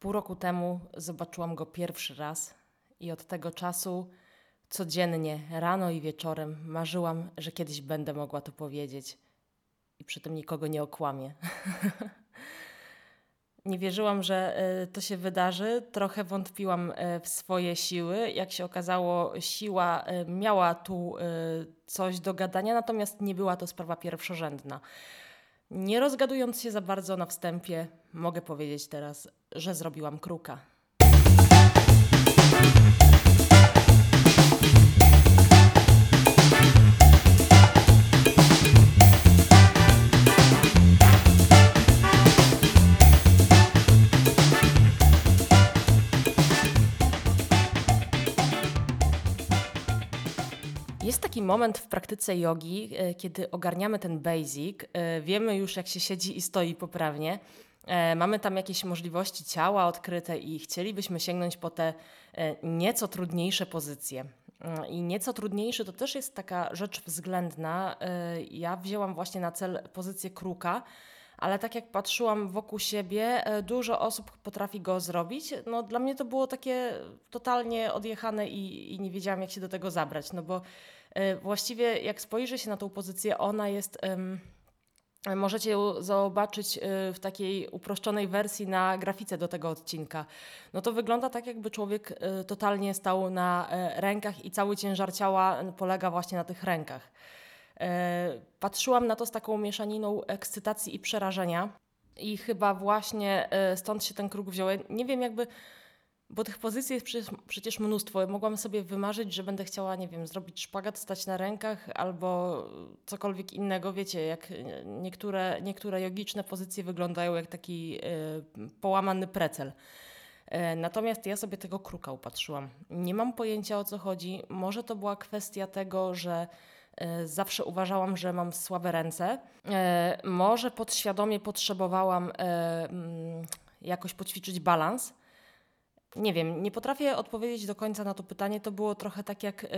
Pół roku temu zobaczyłam go pierwszy raz i od tego czasu codziennie, rano i wieczorem marzyłam, że kiedyś będę mogła to powiedzieć i przy tym nikogo nie okłamię. nie wierzyłam, że e, to się wydarzy. Trochę wątpiłam e, w swoje siły. Jak się okazało, siła e, miała tu coś do gadania, natomiast nie była to sprawa pierwszorzędna. Nie rozgadując się za bardzo na wstępie, mogę powiedzieć teraz, że zrobiłam kruka. Taki moment w praktyce jogi, e, kiedy ogarniamy ten basic, e, wiemy już jak się siedzi i stoi poprawnie, e, mamy tam jakieś możliwości ciała odkryte i chcielibyśmy sięgnąć po te nieco trudniejsze pozycje. I nieco trudniejszy to też jest taka rzecz względna. Ja wzięłam właśnie na cel pozycję kruka, ale tak jak patrzyłam wokół siebie, dużo osób potrafi go zrobić. No, dla mnie to było takie totalnie odjechane i, i nie wiedziałam, jak się do tego zabrać, no bo właściwie jak spojrzy się na tą pozycję, ona jest. Możecie ją zobaczyć e, w takiej uproszczonej wersji na grafice do tego odcinka. No to wygląda tak, jakby człowiek e, totalnie stał na rękach i cały ciężar ciała polega właśnie na tych rękach. Patrzyłam na to z taką mieszaniną ekscytacji i przerażenia, i chyba właśnie stąd się ten kruk wziął. Nie wiem, jakby bo tych pozycji jest przecież, przecież mnóstwo. Mogłam sobie wymarzyć, że będę chciała, nie wiem, zrobić szpagat, stać na rękach albo cokolwiek innego. Wiecie, jak niektóre, niektóre jogiczne pozycje wyglądają jak taki y, połamany precel. E, natomiast ja sobie tego kruka upatrzyłam. Nie mam pojęcia o co chodzi. Może to była kwestia tego, że e, zawsze uważałam, że mam słabe ręce. Może podświadomie potrzebowałam mm, jakoś poćwiczyć balans. Nie wiem, nie potrafię odpowiedzieć do końca na to pytanie. To było trochę tak jak, y,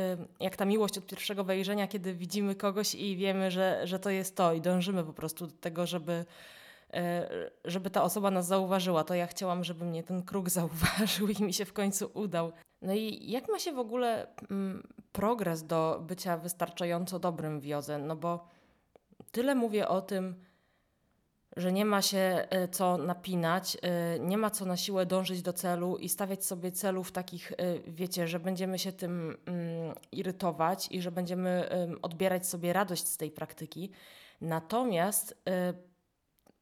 jak ta miłość od pierwszego wejrzenia, kiedy widzimy kogoś i wiemy, że, że to jest to i dążymy po prostu do tego, żeby, y, żeby ta osoba nas zauważyła. To ja chciałam, żeby mnie ten kruk zauważył i mi się w końcu udał. No i jak ma się w ogóle mm, progres do bycia wystarczająco dobrym w jodze? No bo tyle mówię o tym, że nie ma się e, co napinać, e, nie ma co na siłę dążyć do celu i stawiać sobie celów takich, e, wiecie, że będziemy się tym mm, irytować i że będziemy odbierać sobie radość z tej praktyki. Natomiast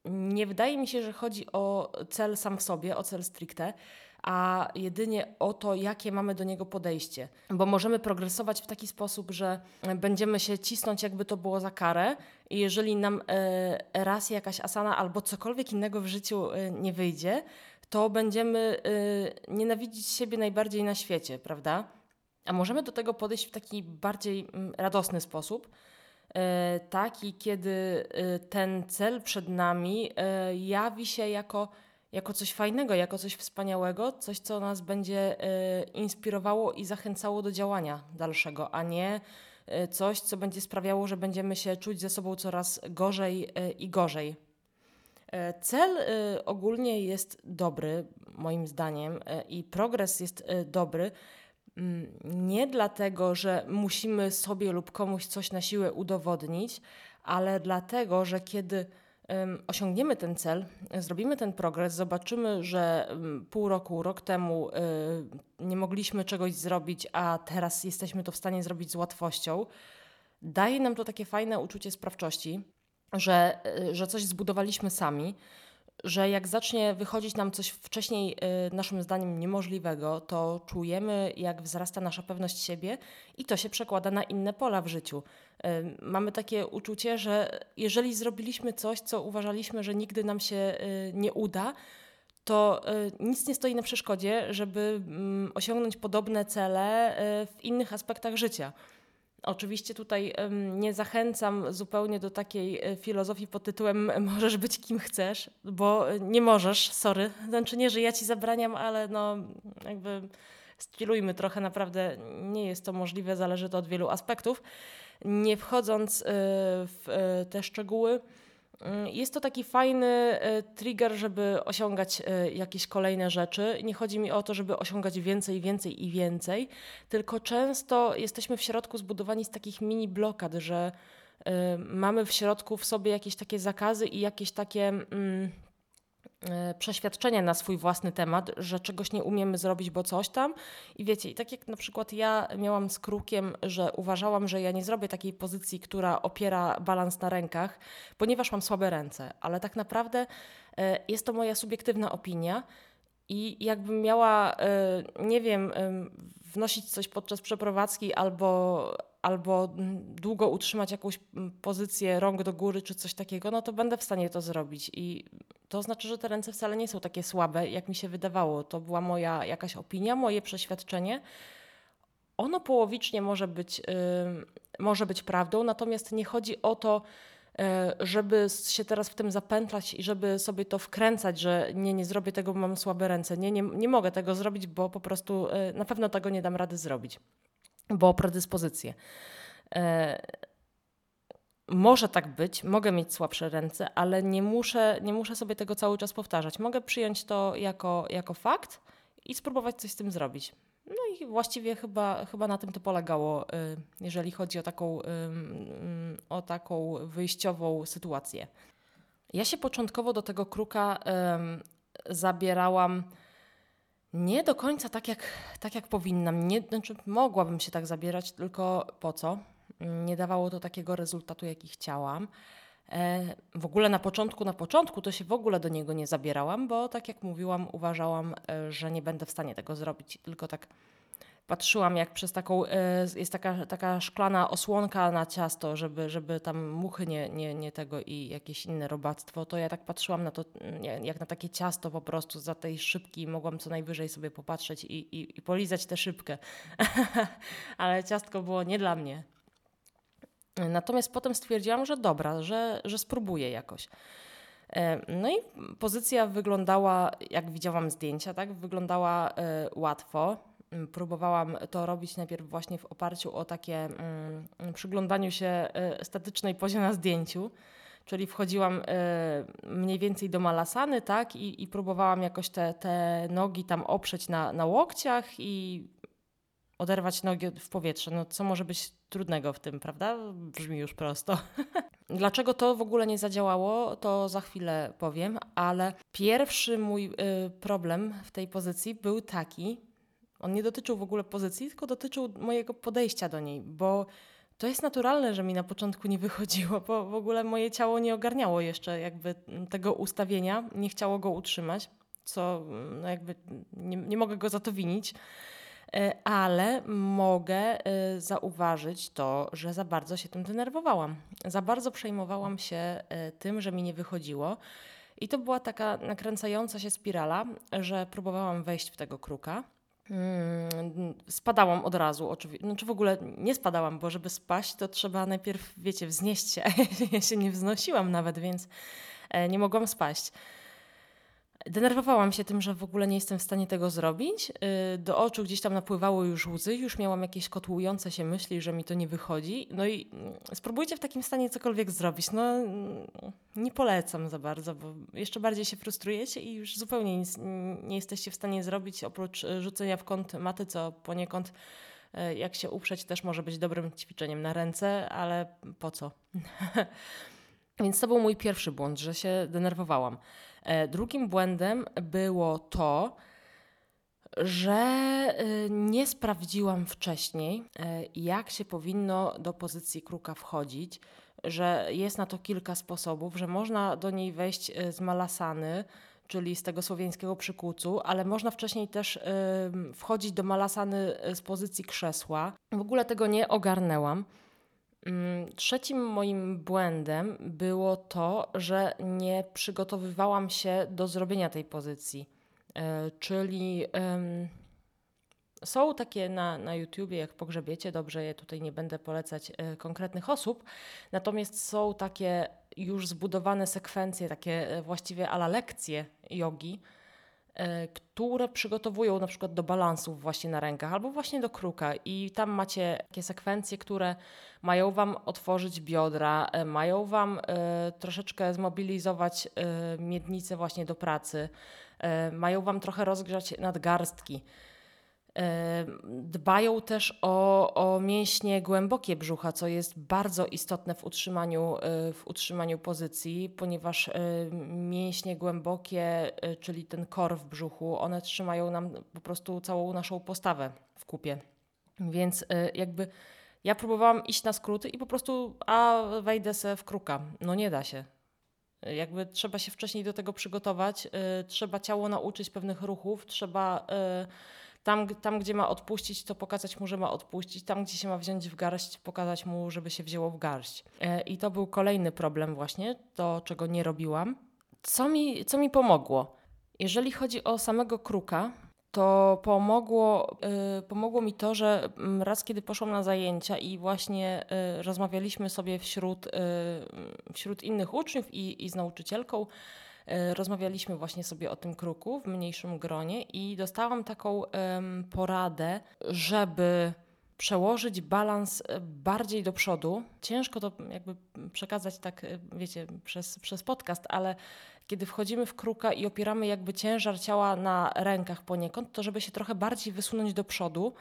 nie wydaje mi się, że chodzi o cel sam w sobie, o cel stricte, a jedynie o to, jakie mamy do niego podejście. Bo możemy progresować w taki sposób, że będziemy się cisnąć, jakby to było za karę, i jeżeli nam e, raz jakaś asana albo cokolwiek innego w życiu e, nie wyjdzie, to będziemy e, nienawidzić siebie najbardziej na świecie, prawda? A możemy do tego podejść w taki bardziej mm, radosny sposób taki, kiedy ten cel przed nami jawi się jako jako coś fajnego, jako coś wspaniałego, coś, co nas będzie y, inspirowało i zachęcało do działania dalszego, a nie y, coś, co będzie sprawiało, że będziemy się czuć ze sobą coraz gorzej y, i gorzej. Cel ogólnie jest dobry, moim zdaniem, i progres jest dobry. Mm, nie dlatego, że musimy sobie lub komuś coś na siłę udowodnić, ale dlatego, że kiedy osiągniemy ten cel, zrobimy ten progres, zobaczymy, że pół roku, rok temu nie mogliśmy czegoś zrobić, a teraz jesteśmy to w stanie zrobić z łatwością, daje nam to takie fajne uczucie sprawczości, że, y, że coś zbudowaliśmy sami, że jak zacznie wychodzić nam coś wcześniej, y, naszym zdaniem, niemożliwego, to czujemy, jak wzrasta nasza pewność siebie i to się przekłada na inne pola w życiu. Y, mamy takie uczucie, że jeżeli zrobiliśmy coś, co uważaliśmy, że nigdy nam się y, nie uda, to nic nie stoi na przeszkodzie, żeby mm, osiągnąć podobne cele w innych aspektach życia. Oczywiście tutaj nie zachęcam zupełnie do takiej e, filozofii pod tytułem możesz być kim chcesz, bo nie możesz, sorry. Znaczy nie, że ja ci zabraniam, ale no jakby stylujmy trochę, naprawdę nie jest to możliwe, zależy to od wielu aspektów. Nie wchodząc e, w e, te szczegóły, jest to taki fajny e, trigger, żeby osiągać e, jakieś kolejne rzeczy. Nie chodzi mi o to, żeby osiągać więcej, więcej i więcej, tylko często jesteśmy w środku zbudowani z takich mini blokad, że e, mamy w środku w sobie jakieś takie zakazy i jakieś takie. Mm, przeświadczenie na swój własny temat, że czegoś nie umiemy zrobić, bo coś tam. I wiecie, i tak jak na przykład ja miałam z krukiem, że uważałam, że ja nie zrobię takiej pozycji, która opiera balans na rękach, ponieważ mam słabe ręce, ale tak naprawdę e, jest to moja subiektywna opinia. I jakbym miała, e, nie wiem, wnosić coś podczas przeprowadzki albo, albo długo utrzymać jakąś pozycję rąk do góry czy coś takiego, no to będę w stanie to zrobić. I to znaczy, że te ręce wcale nie są takie słabe, jak mi się wydawało. To była moja jakaś opinia, moje przeświadczenie. Ono połowicznie może być, yy, może być prawdą, natomiast nie chodzi o to, yy, żeby się teraz w tym zapętlać i żeby sobie to wkręcać, że nie, nie zrobię tego, bo mam słabe ręce. Nie, nie, nie mogę tego zrobić, bo po prostu yy, na pewno tego nie dam rady zrobić, bo predyspozycje. Może tak być, mogę mieć słabsze ręce, ale nie muszę, nie muszę sobie tego cały czas powtarzać. Mogę przyjąć to jako, jako fakt i spróbować coś z tym zrobić. No i właściwie chyba, chyba na tym to polegało, y, jeżeli chodzi o taką, o taką wyjściową sytuację. Ja się początkowo do tego kruka zabierałam nie do końca tak jak, tak jak powinnam. Nie, znaczy mogłabym się tak zabierać, tylko po co? Nie dawało to takiego rezultatu, jaki chciałam. E, w ogóle na początku, na początku to się w ogóle do niego nie zabierałam, bo tak jak mówiłam, uważałam, e, że nie będę w stanie tego zrobić, tylko tak patrzyłam, jak przez taką, e, jest taka, taka szklana osłonka na ciasto, żeby, żeby tam muchy nie, nie, nie tego i jakieś inne robactwo, to ja tak patrzyłam na to, jak na takie ciasto po prostu za tej szybki mogłam co najwyżej sobie popatrzeć i, i, i polizać tę szybkę. Ale ciastko było nie dla mnie. Natomiast potem stwierdziłam, że dobra, że, że spróbuję jakoś. E, no i pozycja wyglądała, jak widziałam zdjęcia, tak, wyglądała e, łatwo. Mm, próbowałam to robić najpierw właśnie w oparciu o takie mm, przyglądaniu się e, statycznej pozie na zdjęciu, czyli wchodziłam mniej więcej do malasany, tak, i, i próbowałam jakoś te, te nogi tam oprzeć na, na łokciach i oderwać nogi w powietrze. No co może być trudnego w tym, prawda? Brzmi już prosto. Dlaczego to w ogóle nie zadziałało, to za chwilę powiem, ale pierwszy mój y, problem w tej pozycji był taki, on nie dotyczył w ogóle pozycji, tylko dotyczył mojego podejścia do niej, bo to jest naturalne, że mi na początku nie wychodziło, bo w ogóle moje ciało nie ogarniało jeszcze jakby tego ustawienia, nie chciało go utrzymać, co no jakby nie, nie mogę go za to winić. E, ale mogę e, zauważyć to, że za bardzo się tym denerwowałam. Za bardzo przejmowałam się e, tym, że mi nie wychodziło. I to była taka nakręcająca się spirala, że próbowałam wejść w tego kruka. Mm, spadałam od razu, oczywiście. Znaczy w ogóle nie spadałam, bo żeby spaść, to trzeba najpierw, wiecie, wznieść się. ja się nie wznosiłam nawet, więc nie mogłam spaść. Denerwowałam się tym, że w ogóle nie jestem w stanie tego zrobić. Y, do oczu gdzieś tam napływały już łzy, już miałam jakieś kotłujące się myśli, że mi to nie wychodzi. No i mm, spróbujcie w takim stanie cokolwiek zrobić. No mm, nie polecam za bardzo, bo jeszcze bardziej się frustrujecie i już zupełnie nic nie jesteście w stanie zrobić oprócz y, rzucenia w kąt maty, co poniekąd y, jak się uprzeć też może być dobrym ćwiczeniem na ręce, ale po co? Więc to był mój pierwszy błąd, że się denerwowałam. E, drugim błędem było to, że e, nie sprawdziłam wcześniej, e, jak się powinno do pozycji kruka wchodzić, że jest na to kilka sposobów, że można do niej wejść z malasany, czyli z tego słowiańskiego przykucu, ale można wcześniej też wchodzić do malasany z pozycji krzesła. W ogóle tego nie ogarnęłam. Mm, trzecim moim błędem było to, że nie przygotowywałam się do zrobienia tej pozycji. E, czyli są takie na, na YouTubie, jak pogrzebiecie, dobrze, ja tutaj nie będę polecać e, konkretnych osób, natomiast są takie już zbudowane sekwencje, takie e, właściwie ala lekcje jogi, które przygotowują na przykład do balansów właśnie na rękach albo właśnie do kruka i tam macie takie sekwencje, które mają Wam otworzyć biodra, e, mają Wam e, troszeczkę zmobilizować miednicę właśnie do pracy, mają Wam trochę rozgrzać nadgarstki. Dbają też o, o mięśnie głębokie brzucha, co jest bardzo istotne w utrzymaniu, e, w utrzymaniu pozycji, ponieważ e, mięśnie głębokie, e, czyli ten kor w brzuchu, one trzymają nam po prostu całą naszą postawę w kupie. Więc jakby ja próbowałam iść na skróty i po prostu, a wejdę se w kruka. No nie da się. Jakby trzeba się wcześniej do tego przygotować, trzeba ciało nauczyć pewnych ruchów, trzeba tam, tam, gdzie ma odpuścić, to pokazać mu, że ma odpuścić. Tam, gdzie się ma wziąć w garść, pokazać mu, żeby się wzięło w garść. E, I to był kolejny problem właśnie, to czego nie robiłam. Co mi, co mi pomogło? Jeżeli chodzi o samego kruka, to pomogło, y, pomogło mi to, że mm, raz kiedy poszłam na zajęcia i właśnie y, rozmawialiśmy sobie wśród, wśród innych uczniów i, i z nauczycielką, E, rozmawialiśmy właśnie sobie o tym kruku w mniejszym gronie i dostałam taką poradę, żeby przełożyć balans e, bardziej do przodu. Ciężko to jakby przekazać tak, e, wiecie, przez, przez podcast, ale kiedy wchodzimy w kruka i opieramy jakby ciężar ciała na rękach poniekąd, to żeby się trochę bardziej wysunąć do przodu.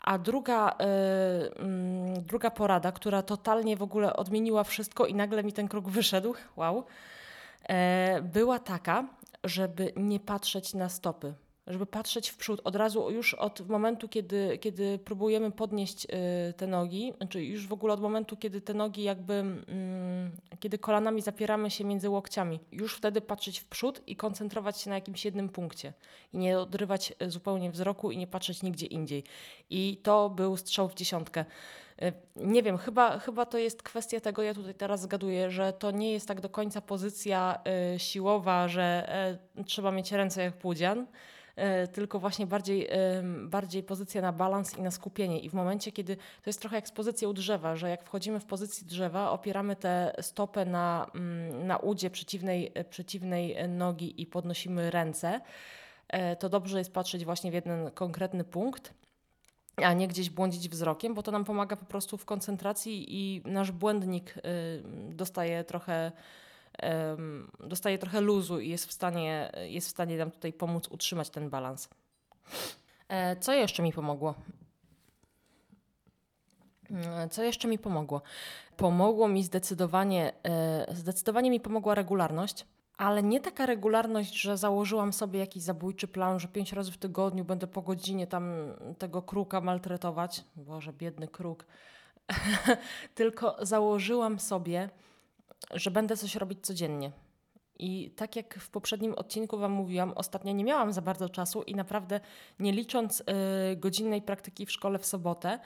A druga, yy, druga porada, która totalnie w ogóle odmieniła wszystko i nagle mi ten kruk wyszedł, wow, E, była taka, żeby nie patrzeć na stopy, żeby patrzeć w przód od razu, już od momentu, kiedy, kiedy próbujemy podnieść e, te nogi, znaczy już w ogóle od momentu, kiedy te nogi jakby, mm, kiedy kolanami zapieramy się między łokciami, już wtedy patrzeć w przód i koncentrować się na jakimś jednym punkcie i nie odrywać e, zupełnie wzroku i nie patrzeć nigdzie indziej. I to był strzał w dziesiątkę. E, nie wiem, chyba, chyba to jest kwestia tego, ja tutaj teraz zgaduję, że to nie jest tak do końca pozycja y, siłowa, że y, trzeba mieć ręce jak płudzian, y, tylko właśnie bardziej, bardziej pozycja na balans i na skupienie. I w momencie, kiedy to jest trochę jak z pozycją drzewa, że jak wchodzimy w pozycję drzewa, opieramy tę stopę na, mm, na udzie przeciwnej, przeciwnej nogi i podnosimy ręce, to dobrze jest patrzeć właśnie w jeden konkretny punkt a nie gdzieś błądzić wzrokiem, bo to nam pomaga po prostu w koncentracji i nasz błędnik y, dostaje trochę dostaje trochę luzu i jest w stanie, jest w stanie nam tutaj pomóc utrzymać ten balans. E, co jeszcze mi pomogło? E, co jeszcze mi pomogło? Pomogło mi zdecydowanie, e, zdecydowanie mi pomogła regularność ale nie taka regularność, że założyłam sobie jakiś zabójczy plan, że pięć razy w tygodniu będę po godzinie tam tego kruka maltretować. Boże, biedny kruk. Tylko założyłam sobie, że będę coś robić codziennie. I tak jak w poprzednim odcinku Wam mówiłam, ostatnio nie miałam za bardzo czasu i naprawdę nie licząc y, godzinnej praktyki w szkole w sobotę,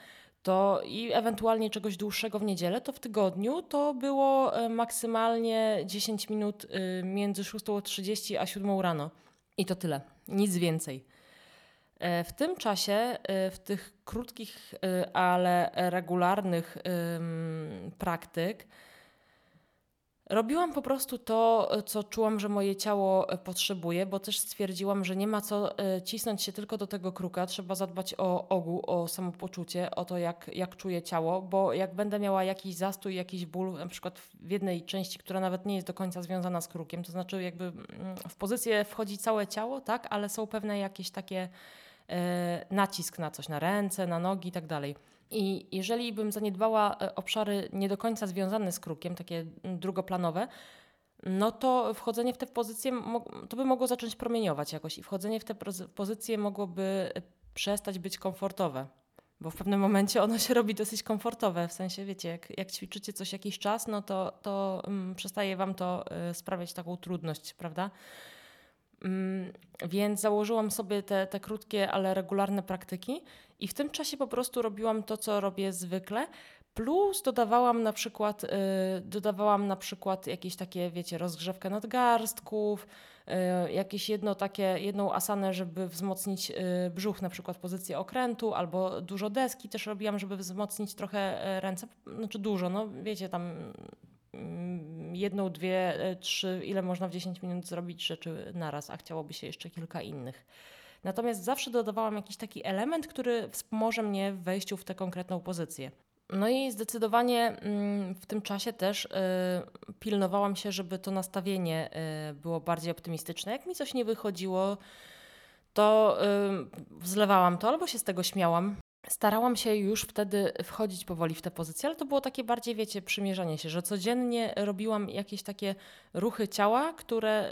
to i ewentualnie czegoś dłuższego w niedzielę, to w tygodniu to było e, maksymalnie 10 minut e, między 6.30 a 7 rano. I to tyle, nic więcej. E, w tym czasie, w tych krótkich, ale regularnych praktyk, Robiłam po prostu to, co czułam, że moje ciało e, potrzebuje, bo też stwierdziłam, że nie ma co e, cisnąć się tylko do tego kruka. Trzeba zadbać o ogół, o samopoczucie, o to, jak, jak czuję ciało, bo jak będę miała jakiś zastój, jakiś ból, na przykład w jednej części, która nawet nie jest do końca związana z krukiem, to znaczy jakby mm, w pozycję wchodzi całe ciało, tak, ale są pewne jakieś takie e, nacisk na coś, na ręce, na nogi i tak dalej i jeżeli bym zaniedbała e, obszary nie do końca związane z krukiem, takie drugoplanowe, no to wchodzenie w te pozycje to by mogło zacząć promieniować jakoś i wchodzenie w te pozycje mogłoby e, przestać być komfortowe. Bo w pewnym momencie ono się robi dosyć komfortowe, w sensie wiecie, jak, jak ćwiczycie coś jakiś czas, no to, to um, przestaje wam to y, sprawiać taką trudność, prawda? Um, więc założyłam sobie te, te krótkie, ale regularne praktyki i w tym czasie po prostu robiłam to, co robię zwykle, plus dodawałam na przykład, yy, dodawałam na przykład jakieś takie, wiecie, rozgrzewkę nadgarstków, yy, jakieś jedno takie, jedną asanę, żeby wzmocnić yy, brzuch, na przykład pozycję okrętu, albo dużo deski też robiłam, żeby wzmocnić trochę y, ręce, znaczy dużo, no wiecie, tam mm, jedną, dwie, e, trzy, ile można w 10 minut zrobić rzeczy naraz, a chciałoby się jeszcze kilka innych. Natomiast zawsze dodawałam jakiś taki element, który wspomoże mnie w wejściu w tę konkretną pozycję. No i zdecydowanie mm, w tym czasie też y, pilnowałam się, żeby to nastawienie y, było bardziej optymistyczne. Jak mi coś nie wychodziło, to y, zlewałam to albo się z tego śmiałam. Starałam się już wtedy wchodzić powoli w tę pozycję, ale to było takie bardziej, wiecie, przymierzanie się, że codziennie robiłam jakieś takie ruchy ciała, które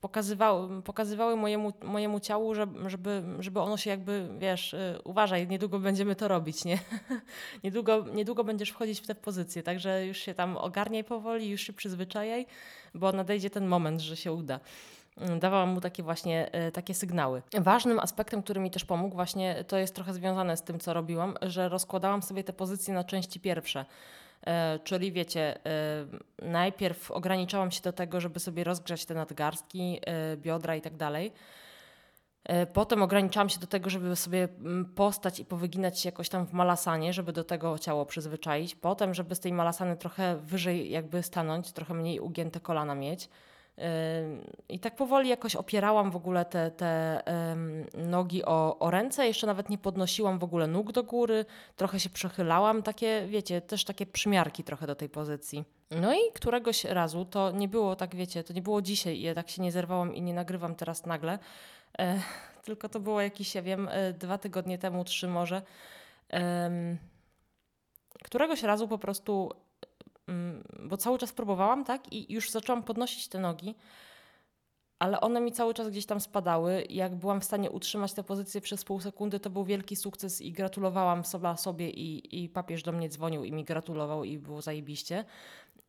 pokazywały, pokazywały mojemu, mojemu ciału, żeby, żeby ono się jakby, wiesz, y, uważaj, niedługo będziemy to robić, nie? niedługo, niedługo będziesz wchodzić w tę pozycję, także już się tam ogarniaj powoli, już się przyzwyczajaj, bo nadejdzie ten moment, że się uda. Mm, dawałam mu takie właśnie y, takie sygnały. Ważnym aspektem, który mi też pomógł, właśnie to jest trochę związane z tym, co robiłam, że rozkładałam sobie te pozycje na części pierwsze. E, czyli wiecie, e, najpierw ograniczałam się do tego, żeby sobie rozgrzać te nadgarstki, e, biodra i tak dalej. Potem ograniczałam się do tego, żeby sobie mm, postać i powyginać się jakoś tam w malasanie, żeby do tego ciało przyzwyczaić. Potem, żeby z tej malasany trochę wyżej jakby stanąć, trochę mniej ugięte kolana mieć. I tak powoli jakoś opierałam w ogóle te, te nogi o, o ręce, jeszcze nawet nie podnosiłam w ogóle nóg do góry, trochę się przechylałam, takie, wiecie, też takie przymiarki trochę do tej pozycji. No i któregoś razu, to nie było tak, wiecie, to nie było dzisiaj, ja tak się nie zerwałam i nie nagrywam teraz nagle, e, tylko to było jakieś, ja wiem, e, dwa tygodnie temu, trzy może. E, któregoś razu po prostu bo cały czas próbowałam, tak? I już zaczęłam podnosić te nogi, ale one mi cały czas gdzieś tam spadały. Jak byłam w stanie utrzymać tę pozycję przez pół sekundy, to był wielki sukces i gratulowałam sobie i, i papież do mnie dzwonił i mi gratulował i było zajebiście.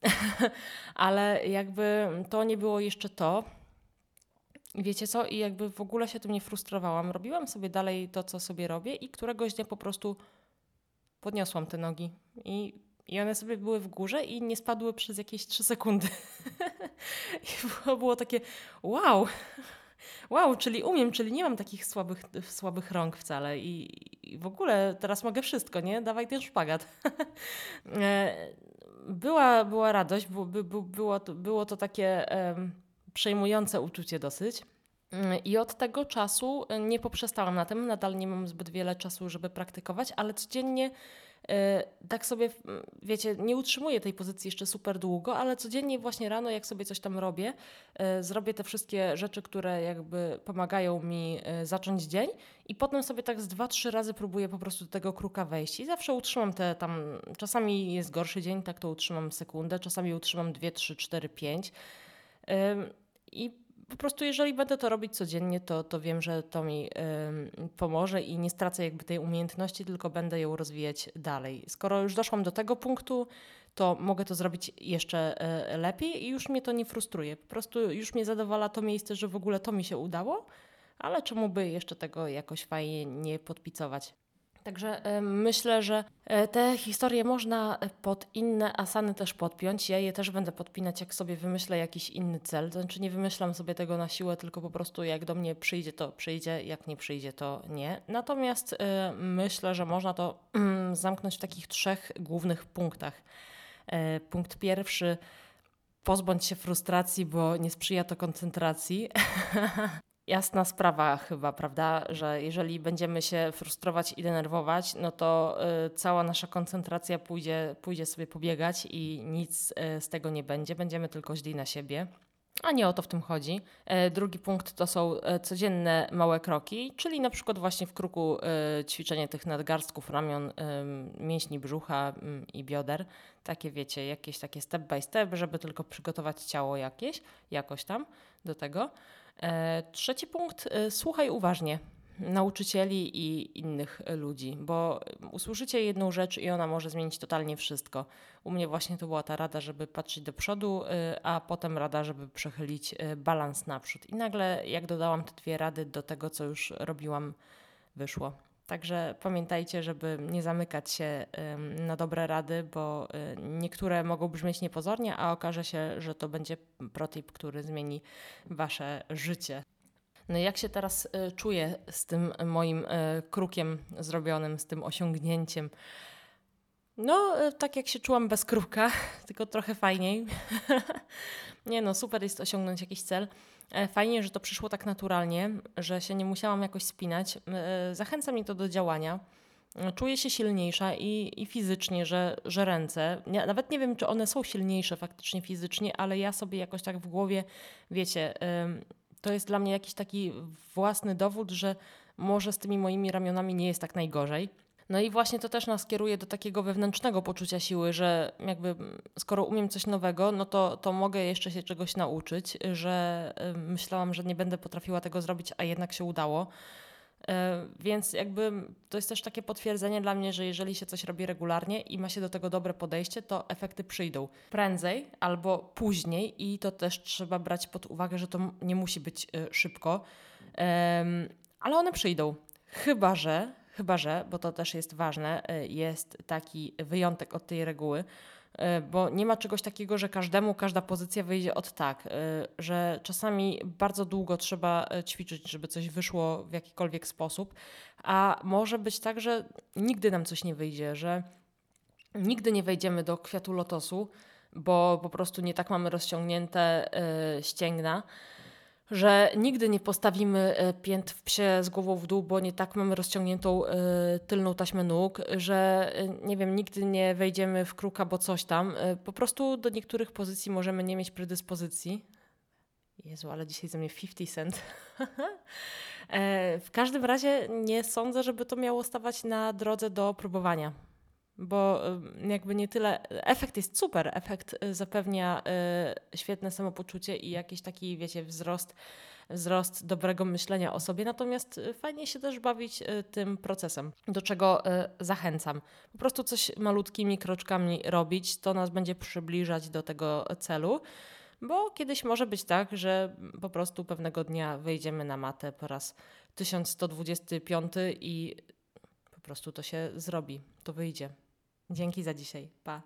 ale jakby to nie było jeszcze to. Wiecie co? I jakby w ogóle się tym nie frustrowałam. Robiłam sobie dalej to, co sobie robię i któregoś dnia po prostu podniosłam te nogi i i one sobie były w górze i nie spadły przez jakieś 3 sekundy. I było, było takie wow, wow, czyli umiem, czyli nie mam takich słabych, słabych rąk wcale i, i w ogóle teraz mogę wszystko, nie? Dawaj ten szpagat. E, była, była radość, było, by, było, to, było to takie um, przejmujące uczucie dosyć. Mm, I od tego czasu nie poprzestałam na tym, nadal nie mam zbyt wiele czasu, żeby praktykować, ale codziennie tak sobie, wiecie, nie utrzymuję tej pozycji jeszcze super długo, ale codziennie właśnie rano, jak sobie coś tam robię, e, zrobię te wszystkie rzeczy, które jakby pomagają mi e, zacząć dzień i potem sobie tak z dwa, trzy razy próbuję po prostu do tego kruka wejść i zawsze utrzymam te tam, czasami jest gorszy dzień, tak to utrzymam sekundę, czasami utrzymam dwie, trzy, cztery, pięć. I po prostu jeżeli będę to robić codziennie, to, to wiem, że to mi y, pomoże i nie stracę jakby tej umiejętności, tylko będę ją rozwijać dalej. Skoro już doszłam do tego punktu, to mogę to zrobić jeszcze y, lepiej i już mnie to nie frustruje. Po prostu już mnie zadowala to miejsce, że w ogóle to mi się udało, ale czemu by jeszcze tego jakoś fajnie nie podpicować? Także e, myślę, że e, te historie można pod inne asany też podpiąć. Ja je też będę podpinać, jak sobie wymyślę jakiś inny cel. Znaczy nie wymyślam sobie tego na siłę, tylko po prostu jak do mnie przyjdzie, to przyjdzie, jak nie przyjdzie, to nie. Natomiast e, myślę, że można to zamknąć w takich trzech głównych punktach. Punkt pierwszy pozbądź się frustracji, bo nie sprzyja to koncentracji. jasna sprawa chyba, prawda, że jeżeli będziemy się frustrować i denerwować, no to y, cała nasza koncentracja pójdzie, pójdzie sobie pobiegać i nic y, z tego nie będzie, będziemy tylko źli na siebie. A nie o to w tym chodzi. E, drugi punkt to są e, codzienne małe kroki, czyli na przykład właśnie w kruku e, ćwiczenie tych nadgarstków, ramion, mięśni brzucha i bioder. Takie wiecie, jakieś takie step by step, żeby tylko przygotować ciało jakieś, jakoś tam do tego. E, trzeci punkt, e, słuchaj uważnie nauczycieli i innych ludzi, bo usłyszycie jedną rzecz i ona może zmienić totalnie wszystko. U mnie właśnie to była ta rada, żeby patrzeć do przodu, e, a potem rada, żeby przechylić balans naprzód. I nagle, jak dodałam te dwie rady do tego, co już robiłam, wyszło. Także pamiętajcie, żeby nie zamykać się na dobre rady, bo y, niektóre mogą brzmieć niepozornie, a okaże się, że to będzie protip, który zmieni wasze życie. No jak się teraz y, czuję z tym moim y, krukiem zrobionym, z tym osiągnięciem? No, tak jak się czułam bez kruka, tylko trochę fajniej. nie no, super jest osiągnąć jakiś cel. E, fajnie, że to przyszło tak naturalnie, że się nie musiałam jakoś spinać. E, zachęca mnie to do działania. Czuję się silniejsza i, i fizycznie, że, że ręce. Ja nawet nie wiem, czy one są silniejsze faktycznie fizycznie, ale ja sobie jakoś tak w głowie, wiecie, to jest dla mnie jakiś taki własny dowód, że może z tymi moimi ramionami nie jest tak najgorzej. No i właśnie to też nas kieruje do takiego wewnętrznego poczucia siły, że jakby skoro umiem coś nowego, no to, to mogę jeszcze się czegoś nauczyć, że myślałam, że nie będę potrafiła tego zrobić, a jednak się udało. E, więc jakby to jest też takie potwierdzenie dla mnie, że jeżeli się coś robi regularnie i ma się do tego dobre podejście, to efekty przyjdą prędzej albo później i to też trzeba brać pod uwagę, że to nie musi być e, szybko, ale one przyjdą. Chyba, że Chyba, że, bo to też jest ważne, y, jest taki wyjątek od tej reguły, y, bo nie ma czegoś takiego, że każdemu każda pozycja wyjdzie od tak, y, że czasami bardzo długo trzeba ćwiczyć, żeby coś wyszło w jakikolwiek sposób, a może być tak, że nigdy nam coś nie wyjdzie, że nigdy nie wejdziemy do kwiatu lotosu, bo po prostu nie tak mamy rozciągnięte ścięgna że nigdy nie postawimy e, pięt w psie z głową w dół, bo nie tak mamy rozciągniętą y, tylną taśmę nóg, że y, nie wiem, nigdy nie wejdziemy w kruka, bo coś tam. Po prostu do niektórych pozycji możemy nie mieć predyspozycji. Jezu, ale dzisiaj ze mnie 50 cent. w każdym razie nie sądzę, żeby to miało stawać na drodze do próbowania bo jakby nie tyle. Efekt jest super, efekt y, zapewnia y, świetne samopoczucie i jakiś taki, wiecie, wzrost, wzrost dobrego myślenia o sobie. Natomiast y, fajnie się też bawić tym procesem, do czego zachęcam. Po prostu coś malutkimi kroczkami robić, to nas będzie przybliżać do tego celu. Bo kiedyś może być tak, że po prostu pewnego dnia wejdziemy na matę po raz 1125 i prostu to się zrobi, to wyjdzie. Dzięki za dzisiaj. Pa.